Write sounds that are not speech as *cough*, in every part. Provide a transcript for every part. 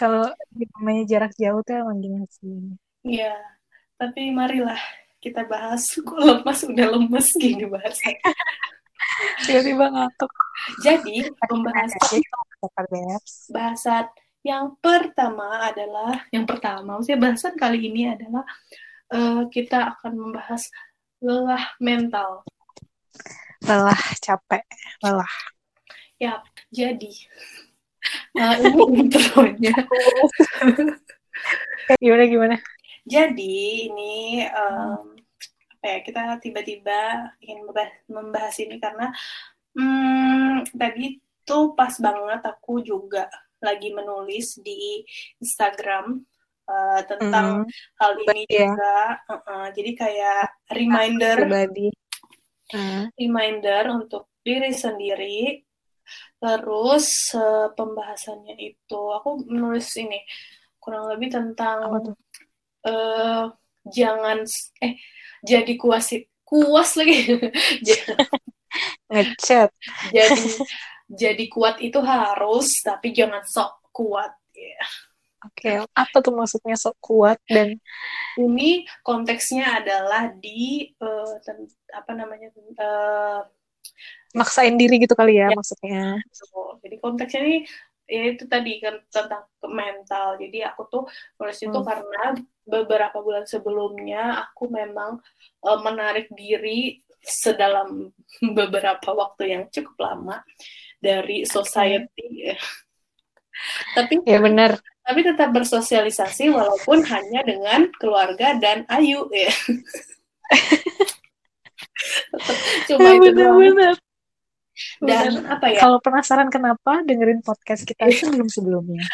Kalau namanya jarak jauh tuh emang gini sih. Iya, tapi marilah kita bahas *laughs* kok lemas udah lemes gini bahasa. *laughs* Tiba-tiba ngantuk. Jadi pembahasan bahasan yang pertama adalah yang pertama, maksudnya bahasan kali ini adalah uh, kita akan membahas lelah mental. Lelah capek, lelah. Ya, jadi uh, ini *laughs* intronya. *laughs* gimana gimana? Jadi ini um, apa ya kita tiba-tiba ingin membahas, membahas ini karena hmm, tadi tuh pas banget aku juga lagi menulis di Instagram uh, tentang mm. hal ini yeah. juga. Uh -uh, jadi kayak reminder, uh. reminder untuk diri sendiri. Terus uh, pembahasannya itu aku menulis ini kurang lebih tentang uh, jangan eh jadi kuas kuas lagi *laughs* *laughs* ngechat jadi *laughs* jadi kuat itu harus tapi jangan sok kuat ya yeah. Oke, okay. apa tuh maksudnya sok kuat dan ini konteksnya adalah di uh, ten, apa namanya uh, maksain diri gitu kali ya, ya maksudnya. So, jadi konteksnya ini ya itu tadi kan tentang mental. Jadi aku tuh nulis hmm. itu karena beberapa bulan sebelumnya aku memang uh, menarik diri sedalam *laughs* beberapa waktu yang cukup lama dari society. *laughs* tapi ya benar. Tapi tetap bersosialisasi walaupun hanya dengan keluarga dan Ayu ya. *laughs* Cuma ya, itu benar-benar. Dan apa ya? Kalau penasaran kenapa dengerin podcast kita *laughs* sebelum sebelumnya?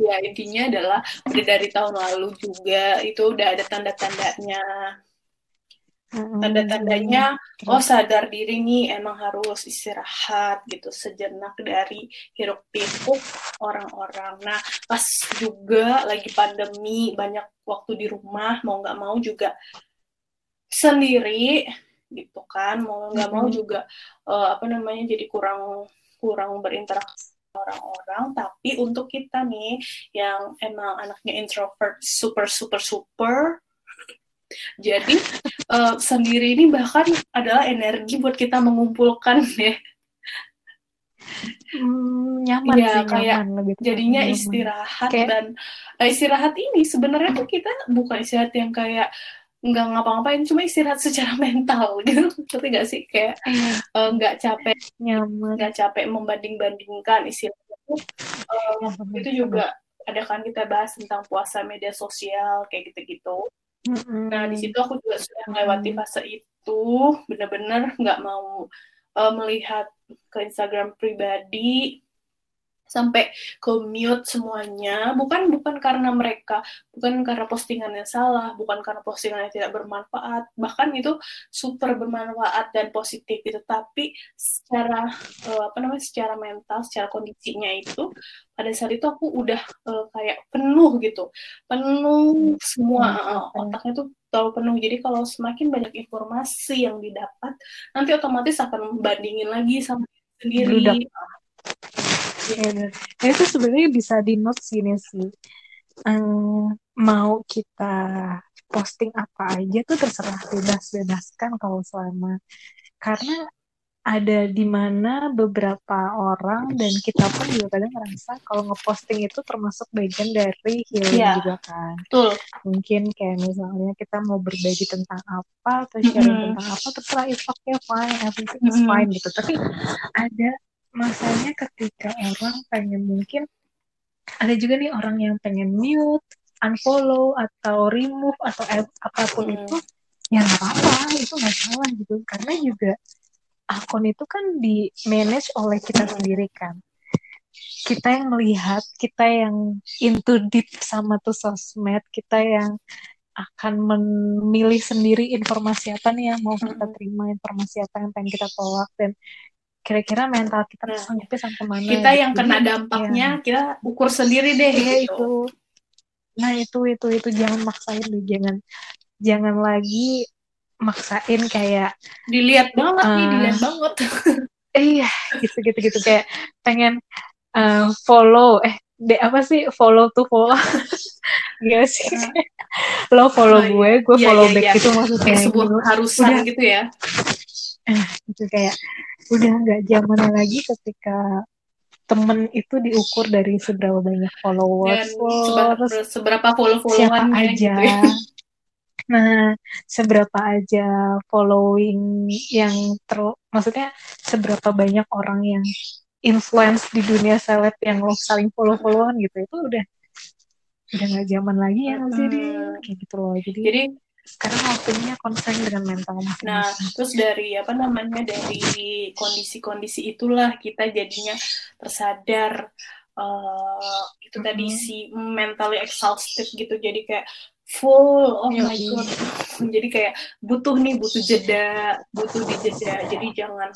ya intinya adalah udah dari tahun lalu juga itu udah ada tanda-tandanya tanda-tandanya oh sadar diri nih emang harus istirahat gitu sejenak dari hiruk pikuk orang-orang nah pas juga lagi pandemi banyak waktu di rumah mau nggak mau juga sendiri gitu kan mau nggak mau juga uh, apa namanya jadi kurang kurang berinteraksi orang-orang tapi untuk kita nih yang emang anaknya introvert super super super jadi uh, sendiri ini bahkan adalah energi buat kita mengumpulkan *laughs* ya. Hmm, nyaman ya, sih, kayak nyaman, lebih jadinya nyaman. istirahat kayak... dan uh, istirahat ini sebenarnya tuh kita bukan istirahat yang kayak nggak ngapa-ngapain cuma istirahat secara *laughs* mental gitu. Tapi nggak sih? Kayak uh, nggak capek nyaman. nggak capek membanding-bandingkan istirahat itu. Uh, itu juga ada kan kita bahas tentang puasa media sosial kayak gitu-gitu. Mm-hmm. Nah di situ aku juga sudah melewati fase itu, benar-benar nggak mau uh, melihat ke Instagram pribadi sampai ke mute semuanya. Bukan bukan karena mereka bukan karena postingannya salah bukan karena postingannya tidak bermanfaat. Bahkan itu super bermanfaat dan positif gitu. Tapi secara uh, apa namanya secara mental secara kondisinya itu pada saat itu aku udah uh, kayak penuh gitu. Penuh semua uh, otaknya tuh terlalu penuh. Jadi kalau semakin banyak informasi yang didapat nanti otomatis akan membandingin lagi sama sendiri Ya, itu sebenarnya bisa di notes gini sih. Um, mau kita posting apa aja tuh terserah bebas bebaskan kalau selama karena ada di mana beberapa orang dan kita pun juga kadang ngerasa kalau ngeposting itu termasuk bagian dari healing yeah. juga kan. Betul. Mungkin kayak misalnya kita mau berbagi tentang apa atau sharing mm -hmm. tentang apa terserah it's okay fine everything is mm -hmm. fine gitu. Tapi ada masanya ketika orang pengen mungkin ada juga nih orang yang pengen mute, unfollow atau remove atau apa pun hmm. itu ya nggak apa-apa itu nggak salah gitu. Karena juga akun itu kan di manage oleh kita sendiri kan. Kita yang melihat kita yang into deep sama tuh sosmed kita yang akan memilih sendiri informasi apa nih yang mau kita terima informasi apa yang pengen kita tolak dan kira-kira mental kita nah, sampai sampai mana kita gitu. yang kena dampaknya ya. kita ukur sendiri deh ya, gitu. itu. Nah itu itu itu. Jangan maksain deh jangan jangan lagi maksain kayak dilihat banget uh, nih dilihat banget. *laughs* Iya gitu gitu gitu. Kayak pengen uh, follow eh de apa sih? Follow to follow. Gak *laughs* sih. *laughs* Lo follow oh, gue iya. gue iya, follow iya, back iya. gitu maksudnya. Kayak sebuah harusan udah, gitu ya. Eh, gitu kayak udah nggak zamannya lagi ketika temen itu diukur dari seberapa banyak followers Dan seberapa follow followan siapa aja gitu ya. Nah, seberapa aja following yang ter maksudnya seberapa banyak orang yang influence di dunia seleb yang lo saling follow-followan gitu itu udah udah nggak zaman lagi ya hmm. jadi kayak gitu loh jadi, jadi sekarang waktunya concern dengan mental Nah, terus dari apa namanya dari kondisi-kondisi itulah kita jadinya tersadar uh, itu mm -hmm. tadi si mentally exhausted gitu. Jadi kayak full oh my god. jadi kayak butuh nih butuh jeda butuh di jeda. Jadi jangan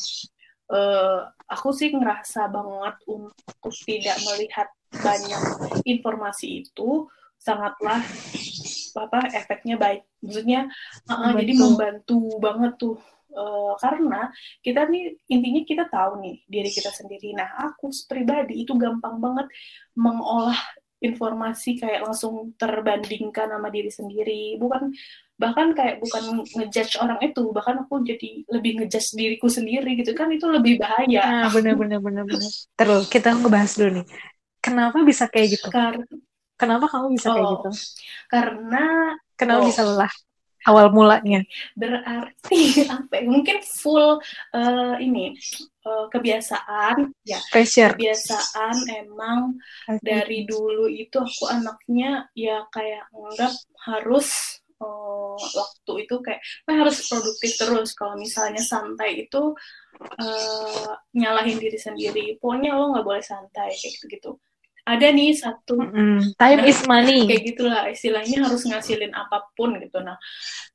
uh, aku sih ngerasa banget untuk tidak melihat banyak informasi itu sangatlah apa efeknya baik. Maksudnya uh, jadi membantu banget tuh. Uh, karena kita nih intinya kita tahu nih diri kita sendiri. Nah, aku pribadi itu gampang banget mengolah informasi kayak langsung terbandingkan sama diri sendiri. Bukan bahkan kayak bukan ngejudge orang itu bahkan aku jadi lebih ngejudge diriku sendiri gitu. Kan itu lebih bahaya. Nah, bener bener bener bener. Terus kita ngebahas dulu nih. Kenapa bisa kayak gitu? Kar kenapa kamu bisa oh, kayak gitu karena kenapa oh, bisa lelah awal mulanya? Berarti *laughs* apa? Ya? Mungkin full uh, ini uh, kebiasaan ya. Pressure. Kebiasaan emang okay. dari dulu itu aku anaknya ya kayak nganggap harus uh, waktu itu kayak harus produktif terus. Kalau misalnya santai itu uh, nyalahin diri sendiri. Pokoknya lo nggak boleh santai kayak gitu-gitu ada nih satu mm-hmm. time nah, is money *laughs* kayak gitulah istilahnya harus ngasilin apa pun gitu nah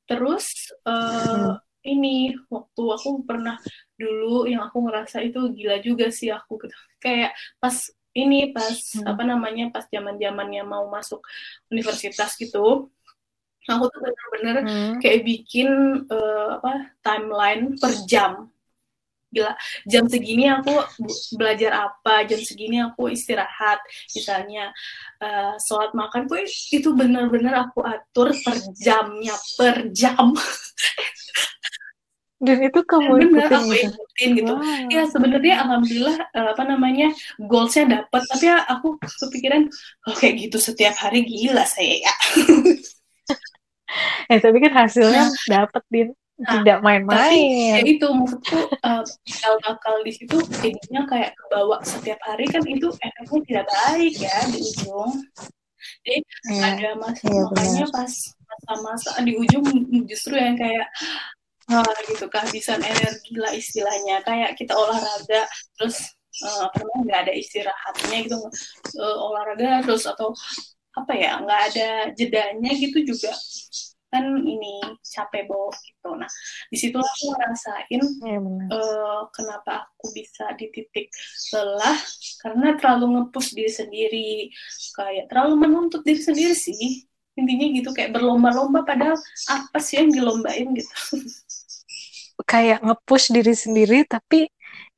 terus uh, mm. ini waktu aku pernah dulu yang aku ngerasa itu gila juga sih aku gitu kayak pas ini pas hmm. apa namanya pas zaman zamannya mau masuk universitas gitu aku tuh bener-bener hmm. kayak bikin uh, apa timeline per jam gila jam segini aku belajar apa jam segini aku istirahat. Misalnya uh, sholat makan tuh itu benar-benar aku atur per jamnya per jam. *laughs* Dan itu kamu Bener, ikutin, aku gitu? ikutin gitu. Wow. ya sebenarnya alhamdulillah uh, apa namanya goalsnya dapat tapi ya aku kepikiran oh kayak gitu setiap hari gila saya ya. *laughs* Eh tapi kan hasilnya nah, dapat din Nah, tidak main-main. ya itu maksudku uh, bakal di situ jadinya kayak kebawa setiap hari kan itu efeknya tidak baik ya di ujung. Jadi ya, ada mas ya, makanya benar. pas masa-masa di ujung justru yang kayak ah, gitu kehabisan energi lah istilahnya kayak kita olahraga terus uh, apa namanya nggak ada istirahatnya gitu uh, olahraga terus atau apa ya nggak ada jedanya gitu juga kan ini capek boh gitu. Nah di situlah aku ngerasain ya, uh, kenapa aku bisa di titik lelah karena terlalu ngepush diri sendiri. Kayak terlalu menuntut diri sendiri sih. Intinya gitu kayak berlomba-lomba padahal apa sih yang dilombain gitu. *laughs* Kayak ngepush diri sendiri tapi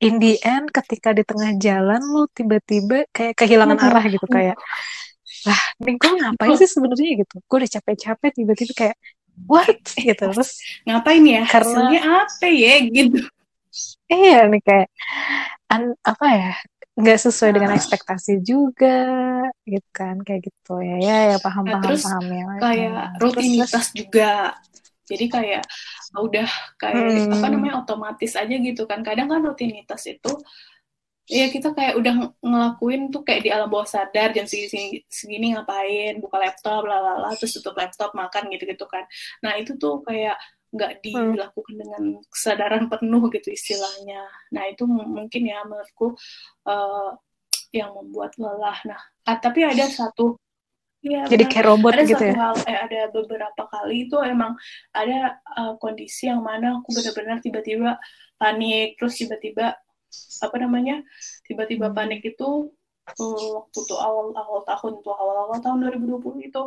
in the end ketika di tengah jalan lu tiba-tiba kayak kehilangan arah gitu kayak lah nih gue ngapain sih sebenarnya gitu? Gue udah capek-capek tiba-tiba kayak what? *laughs* Gitu terus ngapain ya? Karena apa ya gitu? Iya nih kayak an, apa ya nggak sesuai nah. dengan ekspektasi juga gitu kan kayak gitu ya. Ya ya paham nah, paham terus paham ya. kayak nah, rutinitas terus, juga. Jadi kayak udah kayak hmm. apa namanya otomatis aja gitu kan. Kadang kan rutinitas itu Iya kita kayak udah ngelakuin tuh kayak di alam bawah sadar jam segini, segini, segini ngapain buka laptop lalala terus tutup laptop makan gitu gitu kan nah itu tuh kayak nggak hmm. dilakukan dengan kesadaran penuh gitu istilahnya nah itu mungkin ya menurutku uh, yang membuat lelah. Nah, ah, tapi ada satu Ya, Jadi kayak robot ada gitu satu ya? Hal, eh, ada beberapa kali itu emang ada uh, kondisi yang mana aku benar-benar tiba-tiba panik, terus tiba-tiba apa namanya, tiba-tiba hmm. panik itu uh, waktu tuh awal-awal tahun tuh awal-awal tahun 2020 itu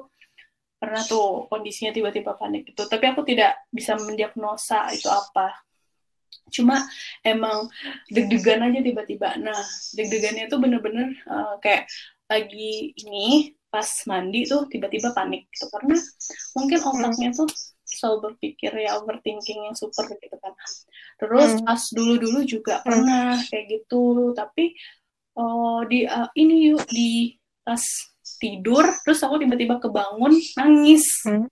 pernah tuh kondisinya tiba-tiba panik itu. Tapi aku tidak bisa mendiagnosa itu apa. Cuma emang deg-degan aja tiba-tiba. Nah, deg-degannya itu bener-bener uh, kayak lagi ini pas mandi tuh tiba-tiba panik gitu karena mungkin otaknya tuh selalu berpikir ya overthinking yang super gitu kan terus hmm. pas dulu-dulu juga hmm. pernah kayak gitu tapi oh di uh, ini yuk di pas tidur terus aku tiba-tiba kebangun nangis hmm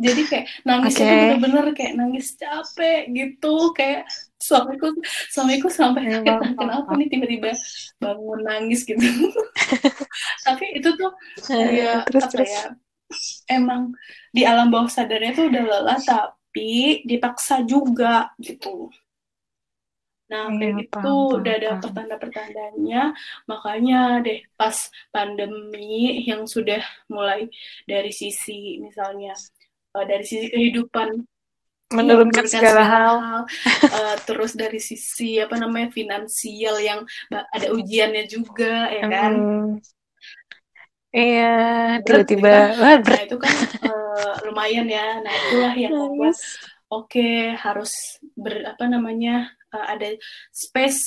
jadi kayak nangisnya okay. tuh bener-bener kayak nangis capek gitu kayak suamiku suamiku sampai ya, kayak kenapa nih tiba-tiba bangun nangis gitu *laughs* tapi itu tuh ya terus, apa terus. ya emang di alam bawah sadarnya tuh udah lelah tapi dipaksa juga gitu. Nah, ya, kayak gitu udah ada pertanda-pertandanya. Makanya deh pas pandemi yang sudah mulai dari sisi misalnya uh, dari sisi kehidupan menurunkan ya, segala hal, hal uh, terus dari sisi apa namanya finansial yang ada ujiannya juga ya kan iya tiba-tiba *laughs* nah itu kan uh, lumayan ya. Nah itulah yang membuat oke okay, harus ber apa namanya uh, ada space.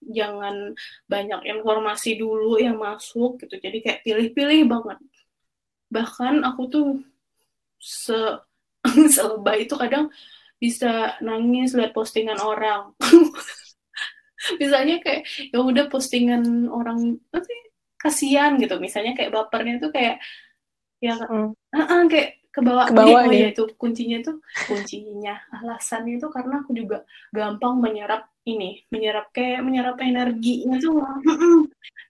Jangan banyak informasi dulu yang masuk gitu. Jadi kayak pilih-pilih banget. Bahkan aku tuh se *laughs* selebay itu kadang bisa nangis lihat postingan orang. *laughs* Misalnya kayak ya udah postingan orang nanti kasihan gitu misalnya kayak bapernya tuh kayak ya hmm. uh -uh, kayak ke bawah ke bawah oh, ya itu kuncinya tuh kuncinya alasannya itu karena aku juga gampang menyerap ini menyerap kayak menyerap energinya tuh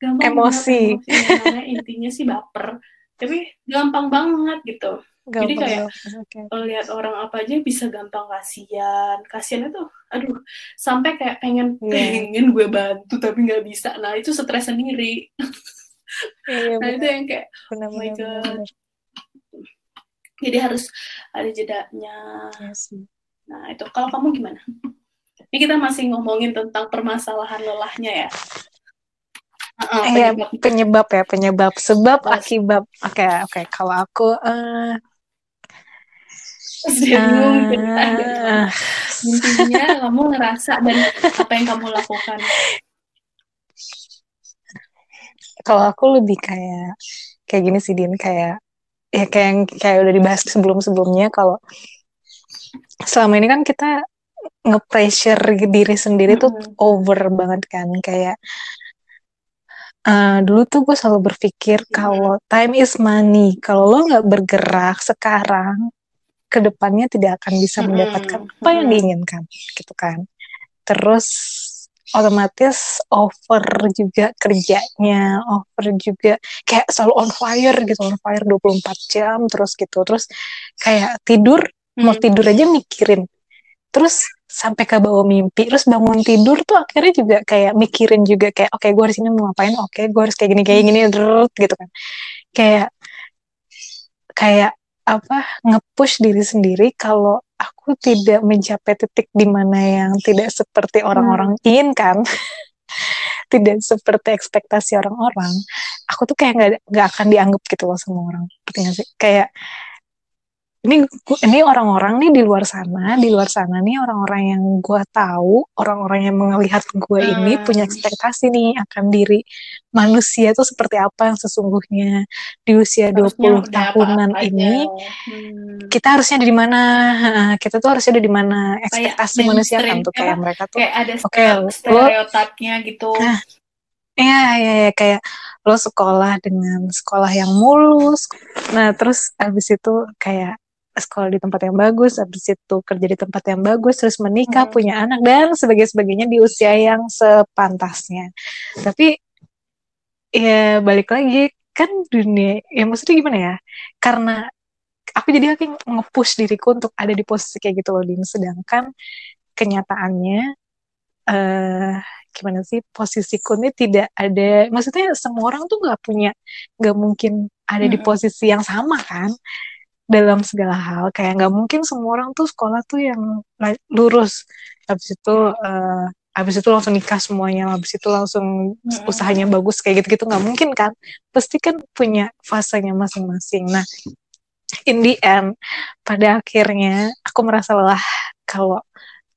gampang emosi, emosi intinya sih baper tapi gampang banget gitu Gampang Jadi kayak okay. lihat orang apa aja bisa gampang kasihan. Kasihan itu, aduh, sampai kayak pengen yeah. pengen gue bantu tapi nggak bisa. Nah itu stres sendiri. *laughs* Yeah, nah bener. itu yang kayak, bener, oh my god. Bener. Jadi harus ada jedanya. Yes. Iya nah itu kalau kamu gimana? Ini kita masih ngomongin tentang permasalahan lelahnya ya. Uh, penyebab. penyebab ya penyebab sebab akibat oke okay, oke okay. kalau aku uh, bingung uh, intinya kamu ngerasa dan apa yang kamu lakukan kalau aku lebih kayak kayak gini sih Din. Kayak ya kayak yang kayak udah dibahas sebelum sebelumnya kalau selama ini kan kita nge-pressure diri sendiri mm -hmm. tuh over banget kan. Kayak Uh, dulu tuh gue selalu berpikir kalau time is money. Kalau lo nggak bergerak sekarang, ke depannya tidak akan bisa mendapatkan apa yang diinginkan gitu kan. Terus otomatis over juga kerjanya over juga kayak selalu on fire gitu on fire 24 jam terus gitu terus kayak tidur hmm. mau tidur aja mikirin. Terus sampai ke bawah mimpi terus bangun tidur tuh akhirnya juga kayak mikirin juga kayak oke okay, gue harus ini mau ngapain? Oke okay, gue harus kayak gini kayak gini gitu kan. Kayak kayak apa ngepush diri sendiri kalau aku tidak mencapai titik di mana yang tidak seperti orang-orang hmm. inginkan. *laughs* Tidak seperti ekspektasi orang-orang. Aku tuh kayak nggak nggak akan dianggap gitu loh sama orang. Sih? Kayak ini ini orang-orang nih di luar sana di luar sana nih orang-orang yang gue tahu orang-orang yang melihat gue hmm. ini punya ekspektasi nih akan diri manusia itu seperti apa yang sesungguhnya di usia harusnya 20 tahunan apa ini. hmm. kita harusnya di mana? Kita tuh harusnya ada di mana? Ekspektasi kayak manusia kan tuh kayak mereka tuh. Kayak ada okay, stereotipnya gitu. Nah, Iya, iya, ya, kayak lo sekolah dengan sekolah yang mulus. Nah, terus abis itu kayak sekolah di tempat yang bagus, habis itu kerja di tempat yang bagus, terus menikah, hmm. punya anak dan sebagainya sebagainya di usia yang sepantasnya. Tapi ya balik lagi kan dunia ya maksudnya gimana ya? Karena aku jadi aku nge-push diriku untuk ada di posisi kayak gitu loh, Din. Sedangkan kenyataannya uh, gimana sih posisiku ini tidak ada maksudnya semua orang tuh nggak punya nggak mungkin ada di posisi yang sama kan dalam segala hal kayak nggak mungkin semua orang tuh sekolah tuh yang lurus. Habis itu uh, habis itu langsung nikah semuanya habis itu langsung usahanya bagus kayak gitu-gitu nggak mungkin kan? Pasti kan punya fasenya masing-masing. Nah in the end pada akhirnya aku merasa lelah kalau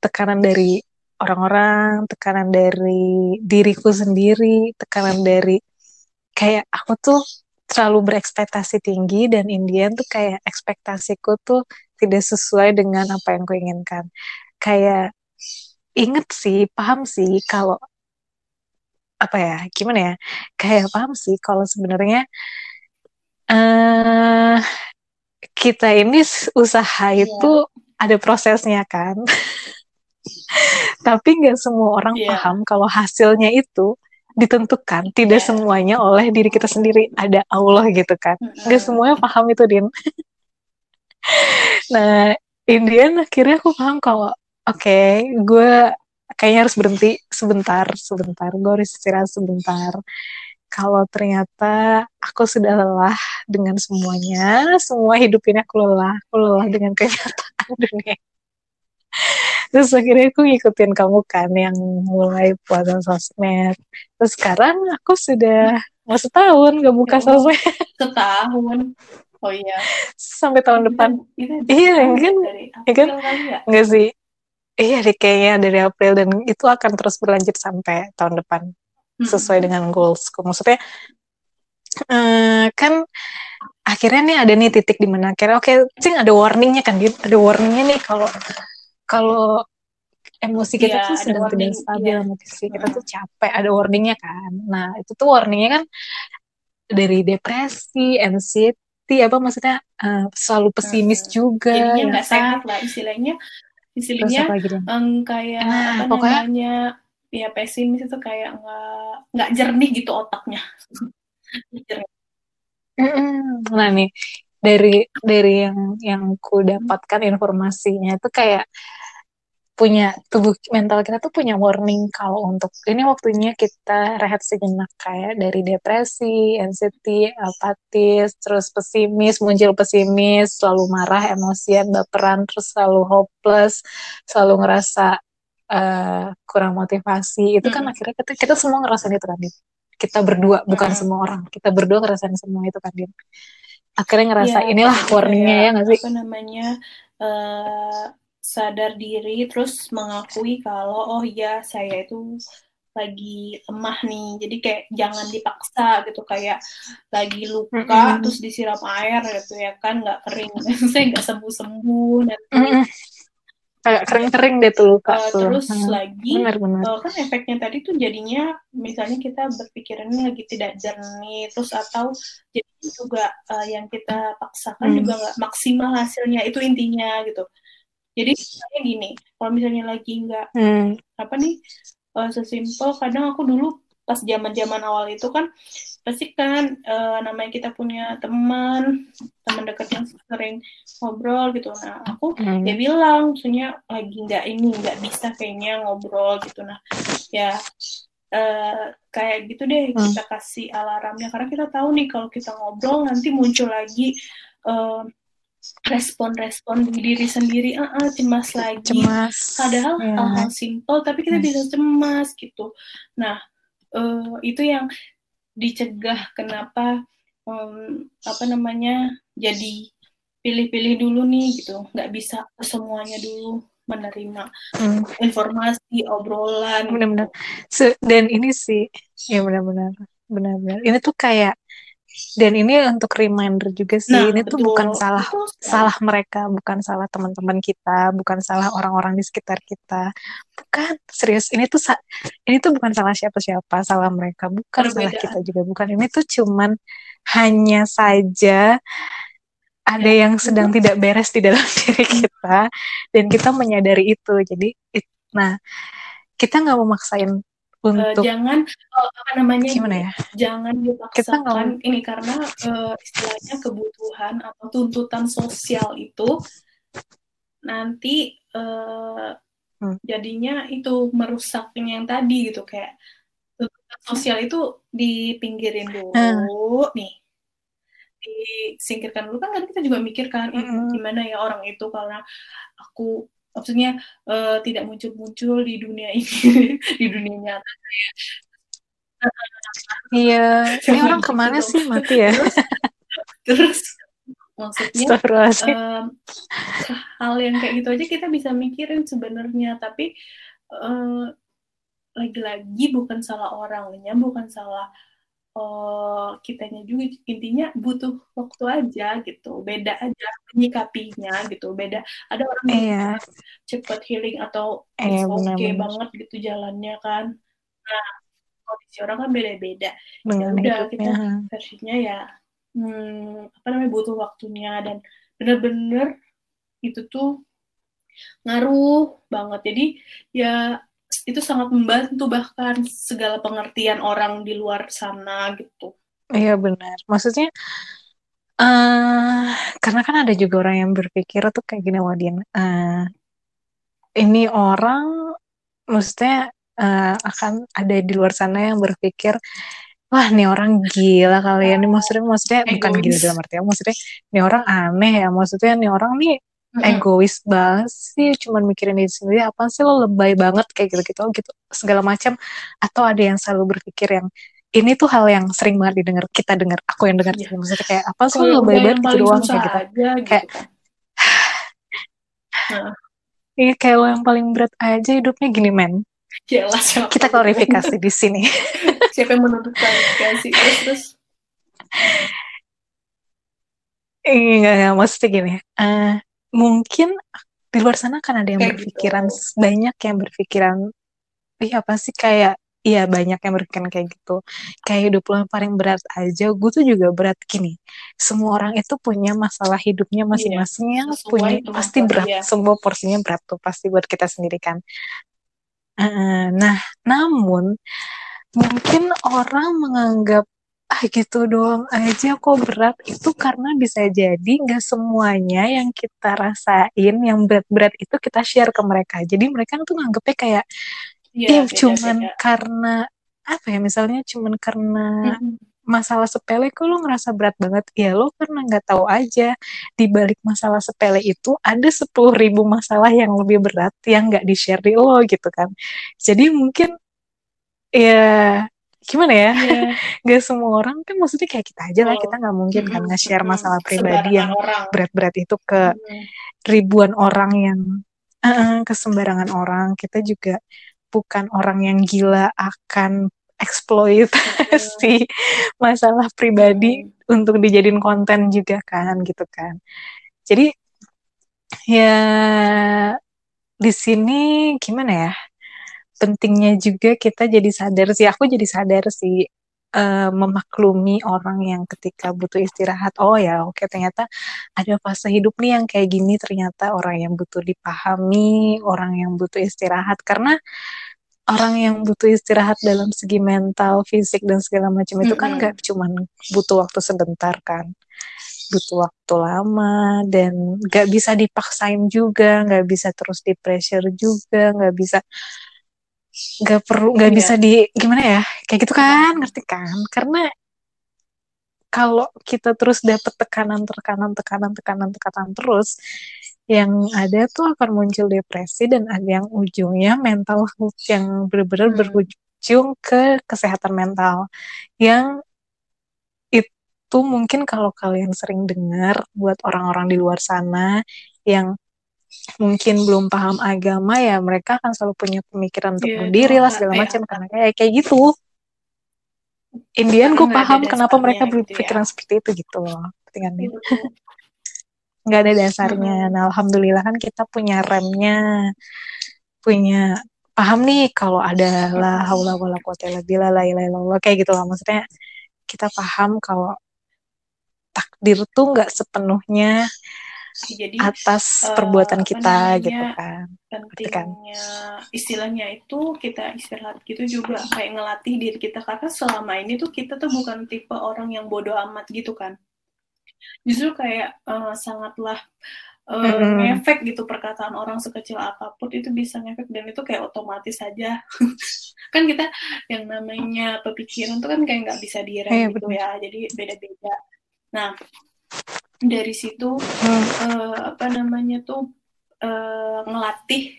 tekanan dari orang-orang tekanan dari diriku sendiri tekanan dari kayak aku tuh terlalu berekspektasi tinggi dan Indian tuh kayak ekspektasiku tuh tidak sesuai dengan apa yang ku inginkan. Kayak inget sih, paham sih kalau apa ya, gimana ya? Kayak paham sih kalau sebenarnya uh, kita ini usaha yeah. itu ada prosesnya kan. *laughs* Tapi nggak semua orang yeah. paham kalau hasilnya itu ditentukan. Tidak yeah. semuanya oleh diri kita sendiri. Ada Allah gitu kan. Nggak semuanya paham itu din. Nah Indian akhirnya aku paham kalau oke okay, gue kayaknya harus berhenti. Sebentar sebentar. Gue harus istirahat sebentar. Kalau ternyata aku sudah lelah dengan semuanya semua hidup ini aku lelah. Aku lelah dengan kenyataan. *laughs* Dunia terus akhirnya aku ngikutin kamu kan yang mulai puasa sosmed. Terus sekarang aku sudah mau setahun gak buka ya, sosmed. setahun. Oh iya. Sampai tahun depan. iya mungkin ya kan? ya? enggak sih. Iya deh kayaknya dari April dan itu akan terus berlanjut sampai tahun depan. Hmm. sesuai dengan goalsku. Maksudnya uh, kan akhirnya nih ada nih titik di mana akhirnya oke okay, cing ada warningnya kan ada warningnya nih kalau kalau emosi kita yeah, tuh sedang tidak stabil, yeah. emosi kita tuh capek, ada warningnya kan. Nah itu tuh warningnya kan dari depresi, anxiety, apa maksudnya uh, selalu pesimis hmm. juga. Jadinya ya nggak ya, sehat lah istilahnya. Istilahnya um, kayak nah, apa pokoknya, namanya ya pesimis itu kayak nggak nggak jernih gitu otaknya. *laughs* nah nih dari dari yang yang ku dapatkan informasinya itu kayak punya tubuh mental kita tuh punya warning kalau untuk ini waktunya kita rehat sejenak kayak dari depresi, anxiety, apatis, terus pesimis, muncul pesimis, selalu marah, emosian, baperan, terus selalu hopeless, selalu ngerasa uh, kurang motivasi. Itu kan akhirnya kita, kita semua ngerasain itu kan, Kita berdua, bukan semua orang. Kita berdua ngerasain semua itu kan, Akhirnya ngerasa ya, inilah warningnya ya nggak sih? Apa namanya? Uh, sadar diri terus mengakui kalau oh ya saya itu lagi lemah nih jadi kayak jangan dipaksa gitu kayak lagi luka mm -hmm. terus disiram air gitu ya kan nggak kering *laughs* saya nggak sembuh sembuh nanti mm -hmm. Kayak kering-kering deh tuh luka uh, terus hmm. lagi benar, benar. Uh, kan efeknya tadi tuh jadinya misalnya kita berpikirannya lagi tidak jernih terus atau jadi juga uh, yang kita paksakan hmm. juga nggak maksimal hasilnya itu intinya gitu jadi misalnya gini kalau misalnya lagi nggak hmm. apa nih uh, sesimpel kadang aku dulu pas zaman zaman awal itu kan pasti kan uh, namanya kita punya teman teman dekat yang sering ngobrol gitu nah aku hmm. ya bilang maksudnya lagi nggak ini nggak bisa kayaknya ngobrol gitu nah ya uh, kayak gitu deh hmm. kita kasih alarmnya karena kita tahu nih kalau kita ngobrol nanti muncul lagi uh, respon-respon di diri sendiri, ah uh, uh, cemas lagi. Cemas. Padahal ya. hal-hal simpel, tapi kita bisa cemas gitu. Nah, uh, itu yang dicegah kenapa um, apa namanya jadi pilih-pilih dulu nih gitu, nggak bisa semuanya dulu menerima hmm. informasi obrolan. Benar-benar. So, dan ini sih, ya benar-benar, benar-benar. Ini tuh kayak dan ini untuk reminder juga sih nah, ini betul. tuh bukan salah betul. salah mereka bukan salah teman-teman kita bukan salah orang-orang di sekitar kita bukan serius ini tuh ini tuh bukan salah siapa-siapa salah mereka bukan Berbeda. salah kita juga bukan ini tuh cuman hanya saja ada ya, yang sedang betul. tidak beres di dalam *laughs* diri kita dan kita menyadari itu jadi nah kita nggak mau maksain Eh, untuk uh, jangan uh, apa namanya gimana ya jangan dipaksakan ini karena uh, istilahnya kebutuhan atau tuntutan sosial itu nanti uh, hmm. jadinya itu merusaknya yang tadi gitu kayak sosial itu dipinggirin dulu hmm. nih disingkirkan dulu kan kan kita juga mikirkan mm -hmm. gimana ya orang itu karena aku maksudnya uh, tidak muncul-muncul di dunia ini *laughs* di dunia nyata. Iya. *laughs* Ini orang ke mana gitu. sih? Mati ya? terus, terus maksudnya um, hal yang kayak gitu aja kita bisa mikirin sebenarnya. Tapi lagi lagi-lagi bukan salah orangnya bukan salah uh, kitanya juga intinya butuh waktu aja gitu. Beda aja menyikapinya gitu. Beda. Ada orang yang yeah. cepat healing atau yeah, oke okay banget gitu jalannya kan. Nah kondisi orang kan beda-beda. Ya udah kita versinya ya hmm, apa namanya butuh waktunya. Dan bener-bener itu tuh ngaruh banget. Jadi ya itu sangat membantu bahkan segala pengertian orang di luar sana gitu. Iya benar. Maksudnya uh, karena kan ada juga orang yang berpikir tuh kayak gini Wadin. Uh, ini orang maksudnya uh, akan ada di luar sana yang berpikir wah nih orang gila kalian nih maksudnya maksudnya Egois. bukan gila dalam artinya maksudnya nih orang aneh ya maksudnya nih orang nih mm-hmm. egois banget sih cuman mikirin diri sendiri apa sih lo lebay banget kayak gitu-gitu gitu segala macam atau ada yang selalu berpikir yang ini tuh hal yang sering banget didengar kita dengar aku yang dengar yeah. maksudnya kayak apa sih lo lebay banget gitu doang kayak gitu, aja, gitu kayak kan. *laughs* nah. Iya kayak lo yang paling berat aja hidupnya gini men. Jelas Kita klarifikasi di sini. *laughs* Siapa yang menuntut klarifikasi? Terus terus. Enggak, enggak, maksudnya gini. Uh, mungkin di luar sana kan ada yang kayak berpikiran gitu. banyak yang berpikiran iya apa sih kayak iya banyak yang berpikiran kayak gitu kayak hidup lo yang paling berat aja gue tuh juga berat gini semua orang itu punya masalah hidupnya iya, masing-masing yang punya pasti berat ya. semua porsinya berat tuh pasti buat kita sendiri kan uh, nah namun mungkin orang menganggap *laughs* gitu doang aja kok berat itu karena bisa jadi nggak semuanya yang kita rasain yang berat-berat itu kita share ke mereka jadi mereka tuh nganggepnya kayak ya, beda, cuman beda. karena apa ya misalnya cuman karena hmm. masalah sepele kok lo ngerasa berat banget ya lo karena nggak tahu aja di balik masalah sepele itu ada sepuluh ribu masalah yang lebih berat yang nggak di share di lo gitu kan jadi mungkin ya gimana ya *laughs* yeah. gak semua orang kan maksudnya kayak kita aja lah oh. kita nggak mungkin kan nge-share masalah pribadi yang berat-berat itu ke mm. ribuan orang yang uh, ke sembarangan orang kita juga bukan orang yang gila akan eksploitasi *laughs* masalah pribadi mm. untuk dijadiin konten juga kan gitu kan jadi ya di sini gimana ya pentingnya juga kita jadi sadar sih. Aku jadi sadar sih uh, memaklumi orang yang ketika butuh istirahat oh ya oke okay, ternyata ada fase hidup nih yang kayak gini ternyata orang yang butuh dipahami orang yang butuh istirahat. Karena orang yang butuh istirahat dalam segi mental fisik dan segala macam itu kan gak cuman butuh waktu sebentar kan. Butuh waktu lama dan gak bisa dipaksain juga nggak bisa terus di pressure juga nggak bisa nggak perlu nggak yeah. bisa di gimana ya kayak gitu kan ngerti kan karena kalau kita terus dapat tekanan tekanan tekanan tekanan tekanan terus yang ada tuh akan muncul depresi dan ada yang ujungnya mental yang benar-benar hmm. berujung ke kesehatan mental yang itu mungkin kalau kalian sering dengar buat orang-orang di luar sana yang mungkin belum paham agama ya mereka akan selalu punya pemikiran untuk yeah, lah segala macam ya. karena kayak kayak gitu. Indian gue paham kenapa mereka gitu berpikiran ya. seperti itu gitu loh dengan itu *laughs* nggak ada dasarnya. Nah alhamdulillah kan kita punya remnya punya paham nih kalau ada lah haula wala quwata illa billah la ilaha kayak gitu lah maksudnya kita paham kalau takdir tuh nggak sepenuhnya jadi atas uh, perbuatan kita namanya, gitu kan. pentingnya istilahnya itu kita istirahat gitu juga kayak ngelatih diri kita. Karena selama ini tuh kita tuh bukan tipe orang yang bodoh amat gitu kan. Justru kayak uh, sangatlah uh, mm-hmm. ngefek gitu perkataan orang sekecil apa pun itu bisa ngefek dan itu kayak otomatis saja *laughs* kan kita yang namanya pemikiran tuh kan kayak nggak bisa direm eh, gitu betul. ya jadi beda-beda. Nah dari situ hmm. uh, apa namanya tuh uh, ngelatih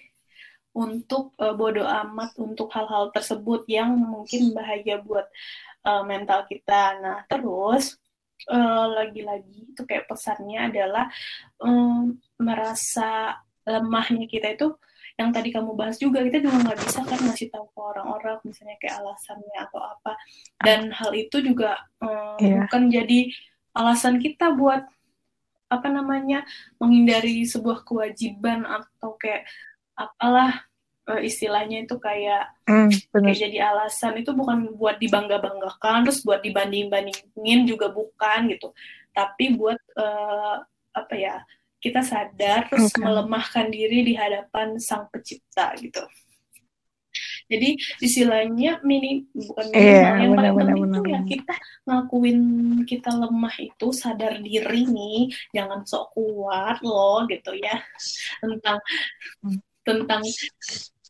untuk uh, bodoh amat untuk hal-hal tersebut yang mungkin bahaya buat uh, mental kita. Nah, terus lagi-lagi uh, itu kayak pesannya adalah um, merasa lemahnya kita itu yang tadi kamu bahas juga kita juga nggak bisa kan ngasih tahu ke orang-orang misalnya kayak alasannya atau apa dan hal itu juga um, yeah. bukan jadi alasan kita buat apa namanya menghindari sebuah kewajiban atau kayak apalah uh, istilahnya itu kayak mm, kayak jadi alasan. Itu bukan buat dibangga banggakan terus buat dibanding bandingin juga bukan gitu. Tapi buat uh, apa ya kita sadar terus okay. melemahkan diri di hadapan sang pencipta gitu jadi istilahnya mini bukan minimal yeah, yang paling penting itu ya kita ngakuin kita lemah itu sadar diri nih jangan sok kuat loh gitu ya tentang hmm. tentang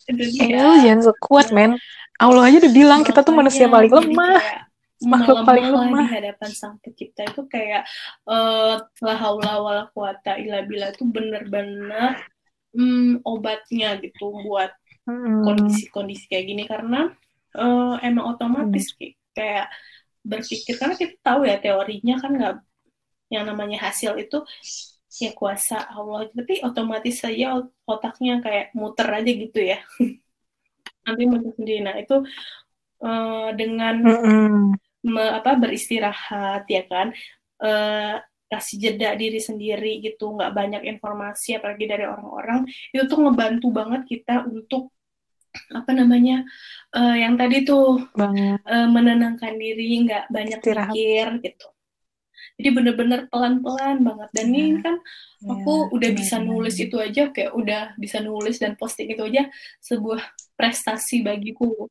itu dia. Eh, jangan sok kuat ya. men Allah aja udah bilang kita tuh manusia paling lemah *laughs* makhluk paling lemah di hadapan sang pencipta itu kayak uh, la haula wala quwata illa billah itu bener-bener um, obatnya gitu buat kondisi-kondisi kayak gini karena uh, emang otomatis hmm. kayak berpikir karena kita tahu ya teorinya kan nggak yang namanya hasil itu ya kuasa Allah tapi otomatis saja otaknya kayak muter aja gitu ya *laughs* nanti muter sendiri nah itu uh, dengan mm -hmm. me, apa beristirahat ya kan uh, kasih jeda diri sendiri gitu nggak banyak informasi apalagi dari orang-orang itu tuh ngebantu banget kita untuk apa namanya uh, yang tadi tuh Uh, menenangkan diri nggak banyak pikir gitu. Jadi bener-bener pelan-pelan banget. Dan ya. ini kan ya, aku udah ya, bisa nulis itu aja kayak udah bisa nulis dan posting itu aja sebuah prestasi bagiku.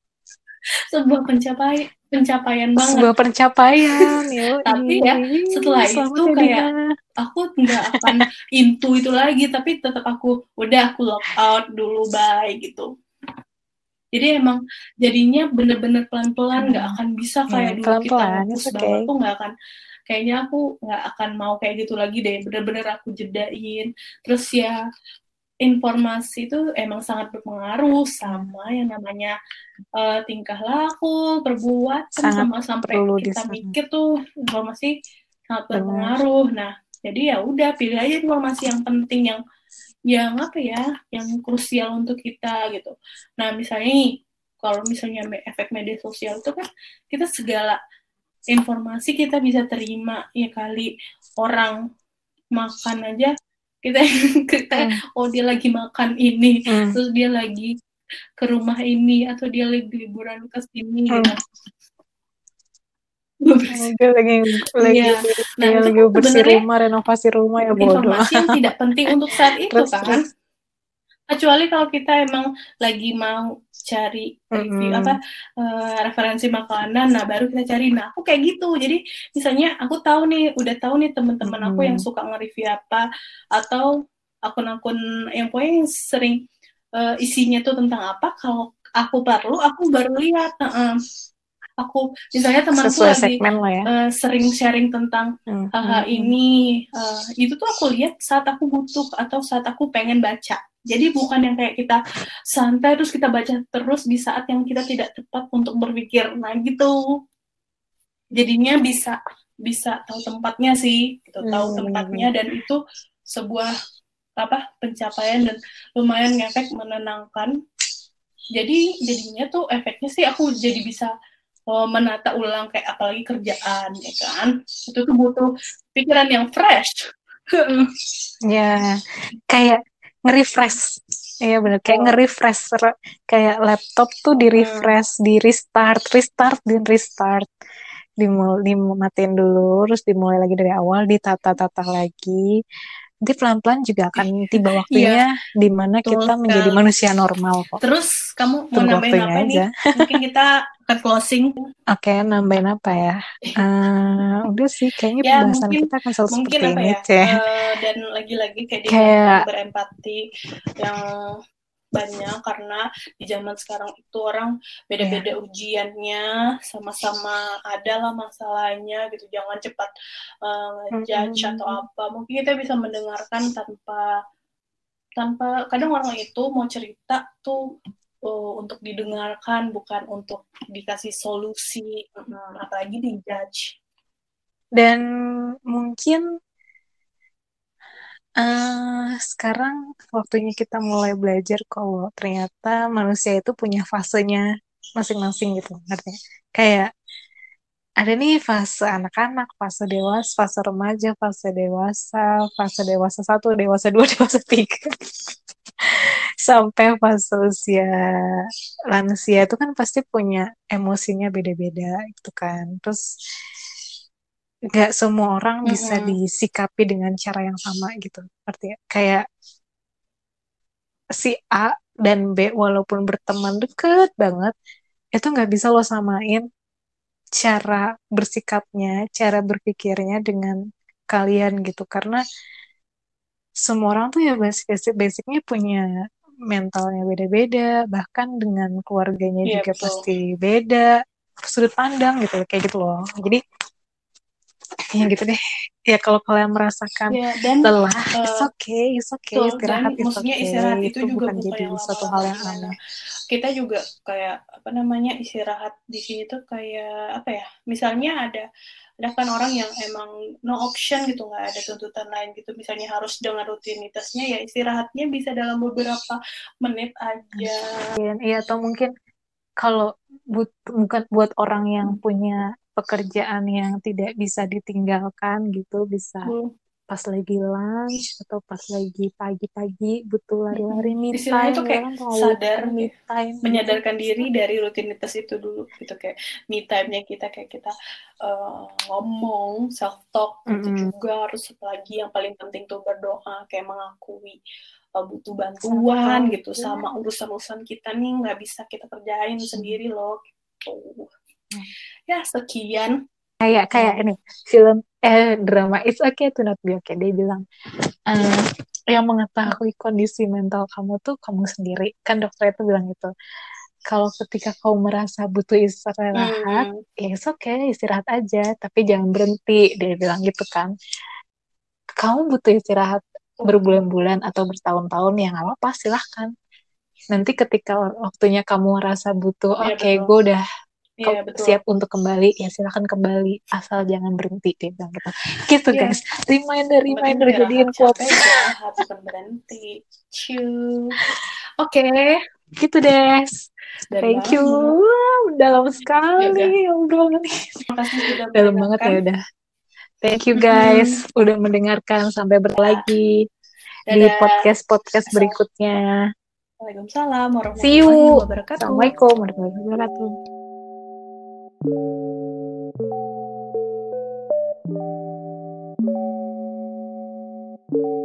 Sebuah pencapaian pencapaian banget. Sebuah pencapaian ya *laughs* tapi ya setelah itu kayak aku nggak akan into itu lagi tapi tetap aku udah aku lock out dulu bye gitu jadi emang jadinya bener-bener pelan-pelan nggak hmm. akan bisa kayak hmm, dulu pelan -pelan, kita fokus okay. banget tuh nggak akan kayaknya aku nggak akan mau kayak gitu lagi deh bener-bener aku jedain terus ya informasi itu emang sangat berpengaruh sama yang namanya uh, tingkah laku, perbuatan, sangat sama sampai kita mikir tuh informasi sangat berpengaruh. Nah, jadi ya udah pilih aja informasi yang penting yang yang apa ya yang krusial untuk kita gitu nah misalnya nih kalau misalnya efek media sosial itu kan kita segala informasi kita bisa terima ya kali orang makan aja kita *laughs* kita hmm. oh dia lagi makan ini hmm. terus dia lagi ke rumah ini atau dia lagi liburan ke sini hmm. gitu Gue lagi lagi, ya. nah, ya, lagi bersih rumah, renovasi rumah ya bodoh. Informasi yang tidak penting untuk saat itu terus, kan. Terus. Kecuali kalau kita emang lagi mau cari review mm -hmm. apa uh, referensi makanan, nah baru kita cari. Nah aku kayak gitu. Jadi misalnya aku tahu nih, udah tahu nih teman-teman mm -hmm. aku yang suka nge-review apa atau akun-akun yang pokoknya yang sering uh, isinya tuh tentang apa. Kalau aku perlu, aku baru lihat. Uh -uh aku misalnya temanku lagi ya. uh, sering sharing tentang hmm. hmm. ini uh, itu tuh aku lihat saat aku butuh atau saat aku pengen baca jadi bukan yang kayak kita santai terus kita baca terus di saat yang kita tidak tepat untuk berpikir nah gitu jadinya bisa bisa tahu tempatnya sih gitu hmm. tahu tempatnya dan itu sebuah apa pencapaian dan lumayan ngefek menenangkan jadi jadinya tuh efeknya sih aku jadi bisa oh, menata ulang kayak apalagi kerjaan ya kan itu tuh butuh pikiran yang fresh *laughs* ya kayak nge-refresh Iya benar kayak oh. nge-refresh kayak laptop tuh di refresh, hmm. di restart, restart dan restart. Dimul dimatiin dulu, terus dimulai lagi dari awal, ditata-tata lagi nanti pelan-pelan juga akan tiba waktunya iya, di mana kita menjadi manusia normal kok. Terus kamu mau nambahin apa aja. nih? *laughs* Mungkin kita ke closing. Oke, okay, nambahin apa ya? Uh, *laughs* udah sih, kayaknya ya, pembahasan mungkin, kita akan selalu seperti ini, ya? Uh, dan lagi-lagi kayak, kayak berempati yang banyak karena di zaman sekarang itu orang beda-beda yeah. ujiannya sama-sama ada lah masalahnya gitu. Jangan cepat uh, judge mm -hmm. atau apa. Mungkin kita bisa mendengarkan tanpa tanpa kadang orang itu mau cerita tuh uh, untuk didengarkan bukan untuk dikasih solusi. Hmm, apalagi dijudge dan mungkin Uh, sekarang waktunya kita mulai belajar kalau ternyata manusia itu punya fasenya masing-masing gitu artinya kayak ada nih fase anak-anak, fase dewasa, fase remaja, fase dewasa, fase dewasa satu, dewasa dua, *laughs* dewasa tiga, sampai fase usia lansia itu kan pasti punya emosinya beda-beda gitu kan. Terus nggak semua orang mm -hmm. bisa disikapi dengan cara yang sama gitu artinya kayak si A dan B walaupun berteman deket banget itu nggak bisa lo samain cara bersikapnya cara berpikirnya dengan kalian gitu karena semua orang tuh ya basic, basic basicnya punya mentalnya beda-beda bahkan dengan keluarganya yeah, juga betul. pasti beda sudut pandang gitu kayak gitu loh jadi ya gitu deh. Ya kalau kalian merasakan ya, dan, lelah uh, it's okay it's okay. istirahat it's maksudnya okay. istirahat itu, itu juga bukan jadi yang suatu hal yang aneh. Kita juga kayak apa namanya istirahat di sini tuh kayak apa ya misalnya ada ada kan orang yang emang no option gitu nggak ada tuntutan lain gitu. Misalnya harus dengan rutinitasnya ya istirahatnya bisa dalam beberapa menit aja. Iya atau mungkin kalau but, bukan buat orang yang punya pekerjaan yang tidak bisa ditinggalkan gitu bisa hmm. pas lagi lunch atau pas lagi pagi-pagi butuh lari-lari me time itu kayak ya, sadar me time menyadarkan diri dari rutinitas itu dulu gitu kayak me time-nya kita kayak kita uh, ngomong self talk mm -hmm. itu juga. Harus lagi yang paling penting tuh berdoa kayak mengakui uh, butuh bantuan sama gitu sama urusan-urusan kita nih nggak bisa kita kerjain sendiri loh gitu ya sekian. Kayak kayak ini film eh drama it's okay to not be okay dia bilang uh, yang mengetahui kondisi mental kamu tuh kamu sendiri. Kan dokter itu bilang gitu. Kalau ketika kamu merasa butuh istirahat hmm. ya it's okay istirahat aja tapi jangan berhenti dia bilang gitu kan. Kamu butuh istirahat berbulan-bulan atau bertahun-tahun ya nggak apa-apa silahkan. Nanti ketika waktunya kamu merasa butuh ya, oke okay, gue udah Iya, betul. siap untuk kembali? Ya silahkan kembali. Asal jangan berhenti dia bilang gitu. Gitu yeah. guys. Reminder reminder. jadiin kuat bukan berhenti. Cu oke. Okay. gitu deh thank you. wow, dalam sekali. Obrolan ini dalam banget ya udah. Thank you guys hmm. udah mendengarkan. Sampai berlagi di podcast podcast berikutnya. Waalaikumsalam warahmatullahi wabarakatuh. Assalamualaikum warahmatullahi wabarakatuh. thank you.